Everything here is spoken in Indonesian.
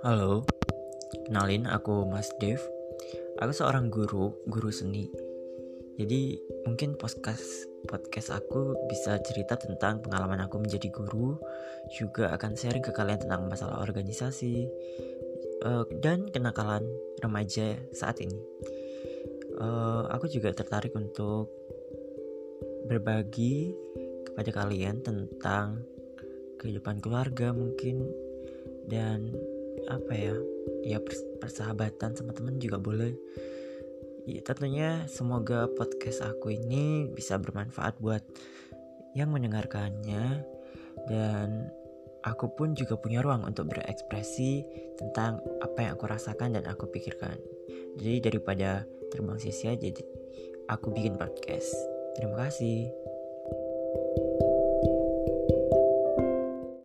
Halo, kenalin aku Mas Dev. Aku seorang guru, guru seni. Jadi mungkin podcast podcast aku bisa cerita tentang pengalaman aku menjadi guru, juga akan sharing ke kalian tentang masalah organisasi uh, dan kenakalan remaja saat ini. Uh, aku juga tertarik untuk berbagi kepada kalian tentang kehidupan keluarga mungkin dan apa ya ya persahabatan sama teman juga boleh. Ya, tentunya semoga podcast aku ini bisa bermanfaat buat yang mendengarkannya. Dan aku pun juga punya ruang untuk berekspresi tentang apa yang aku rasakan dan aku pikirkan. Jadi daripada terbang sia-sia jadi aku bikin podcast. Terima kasih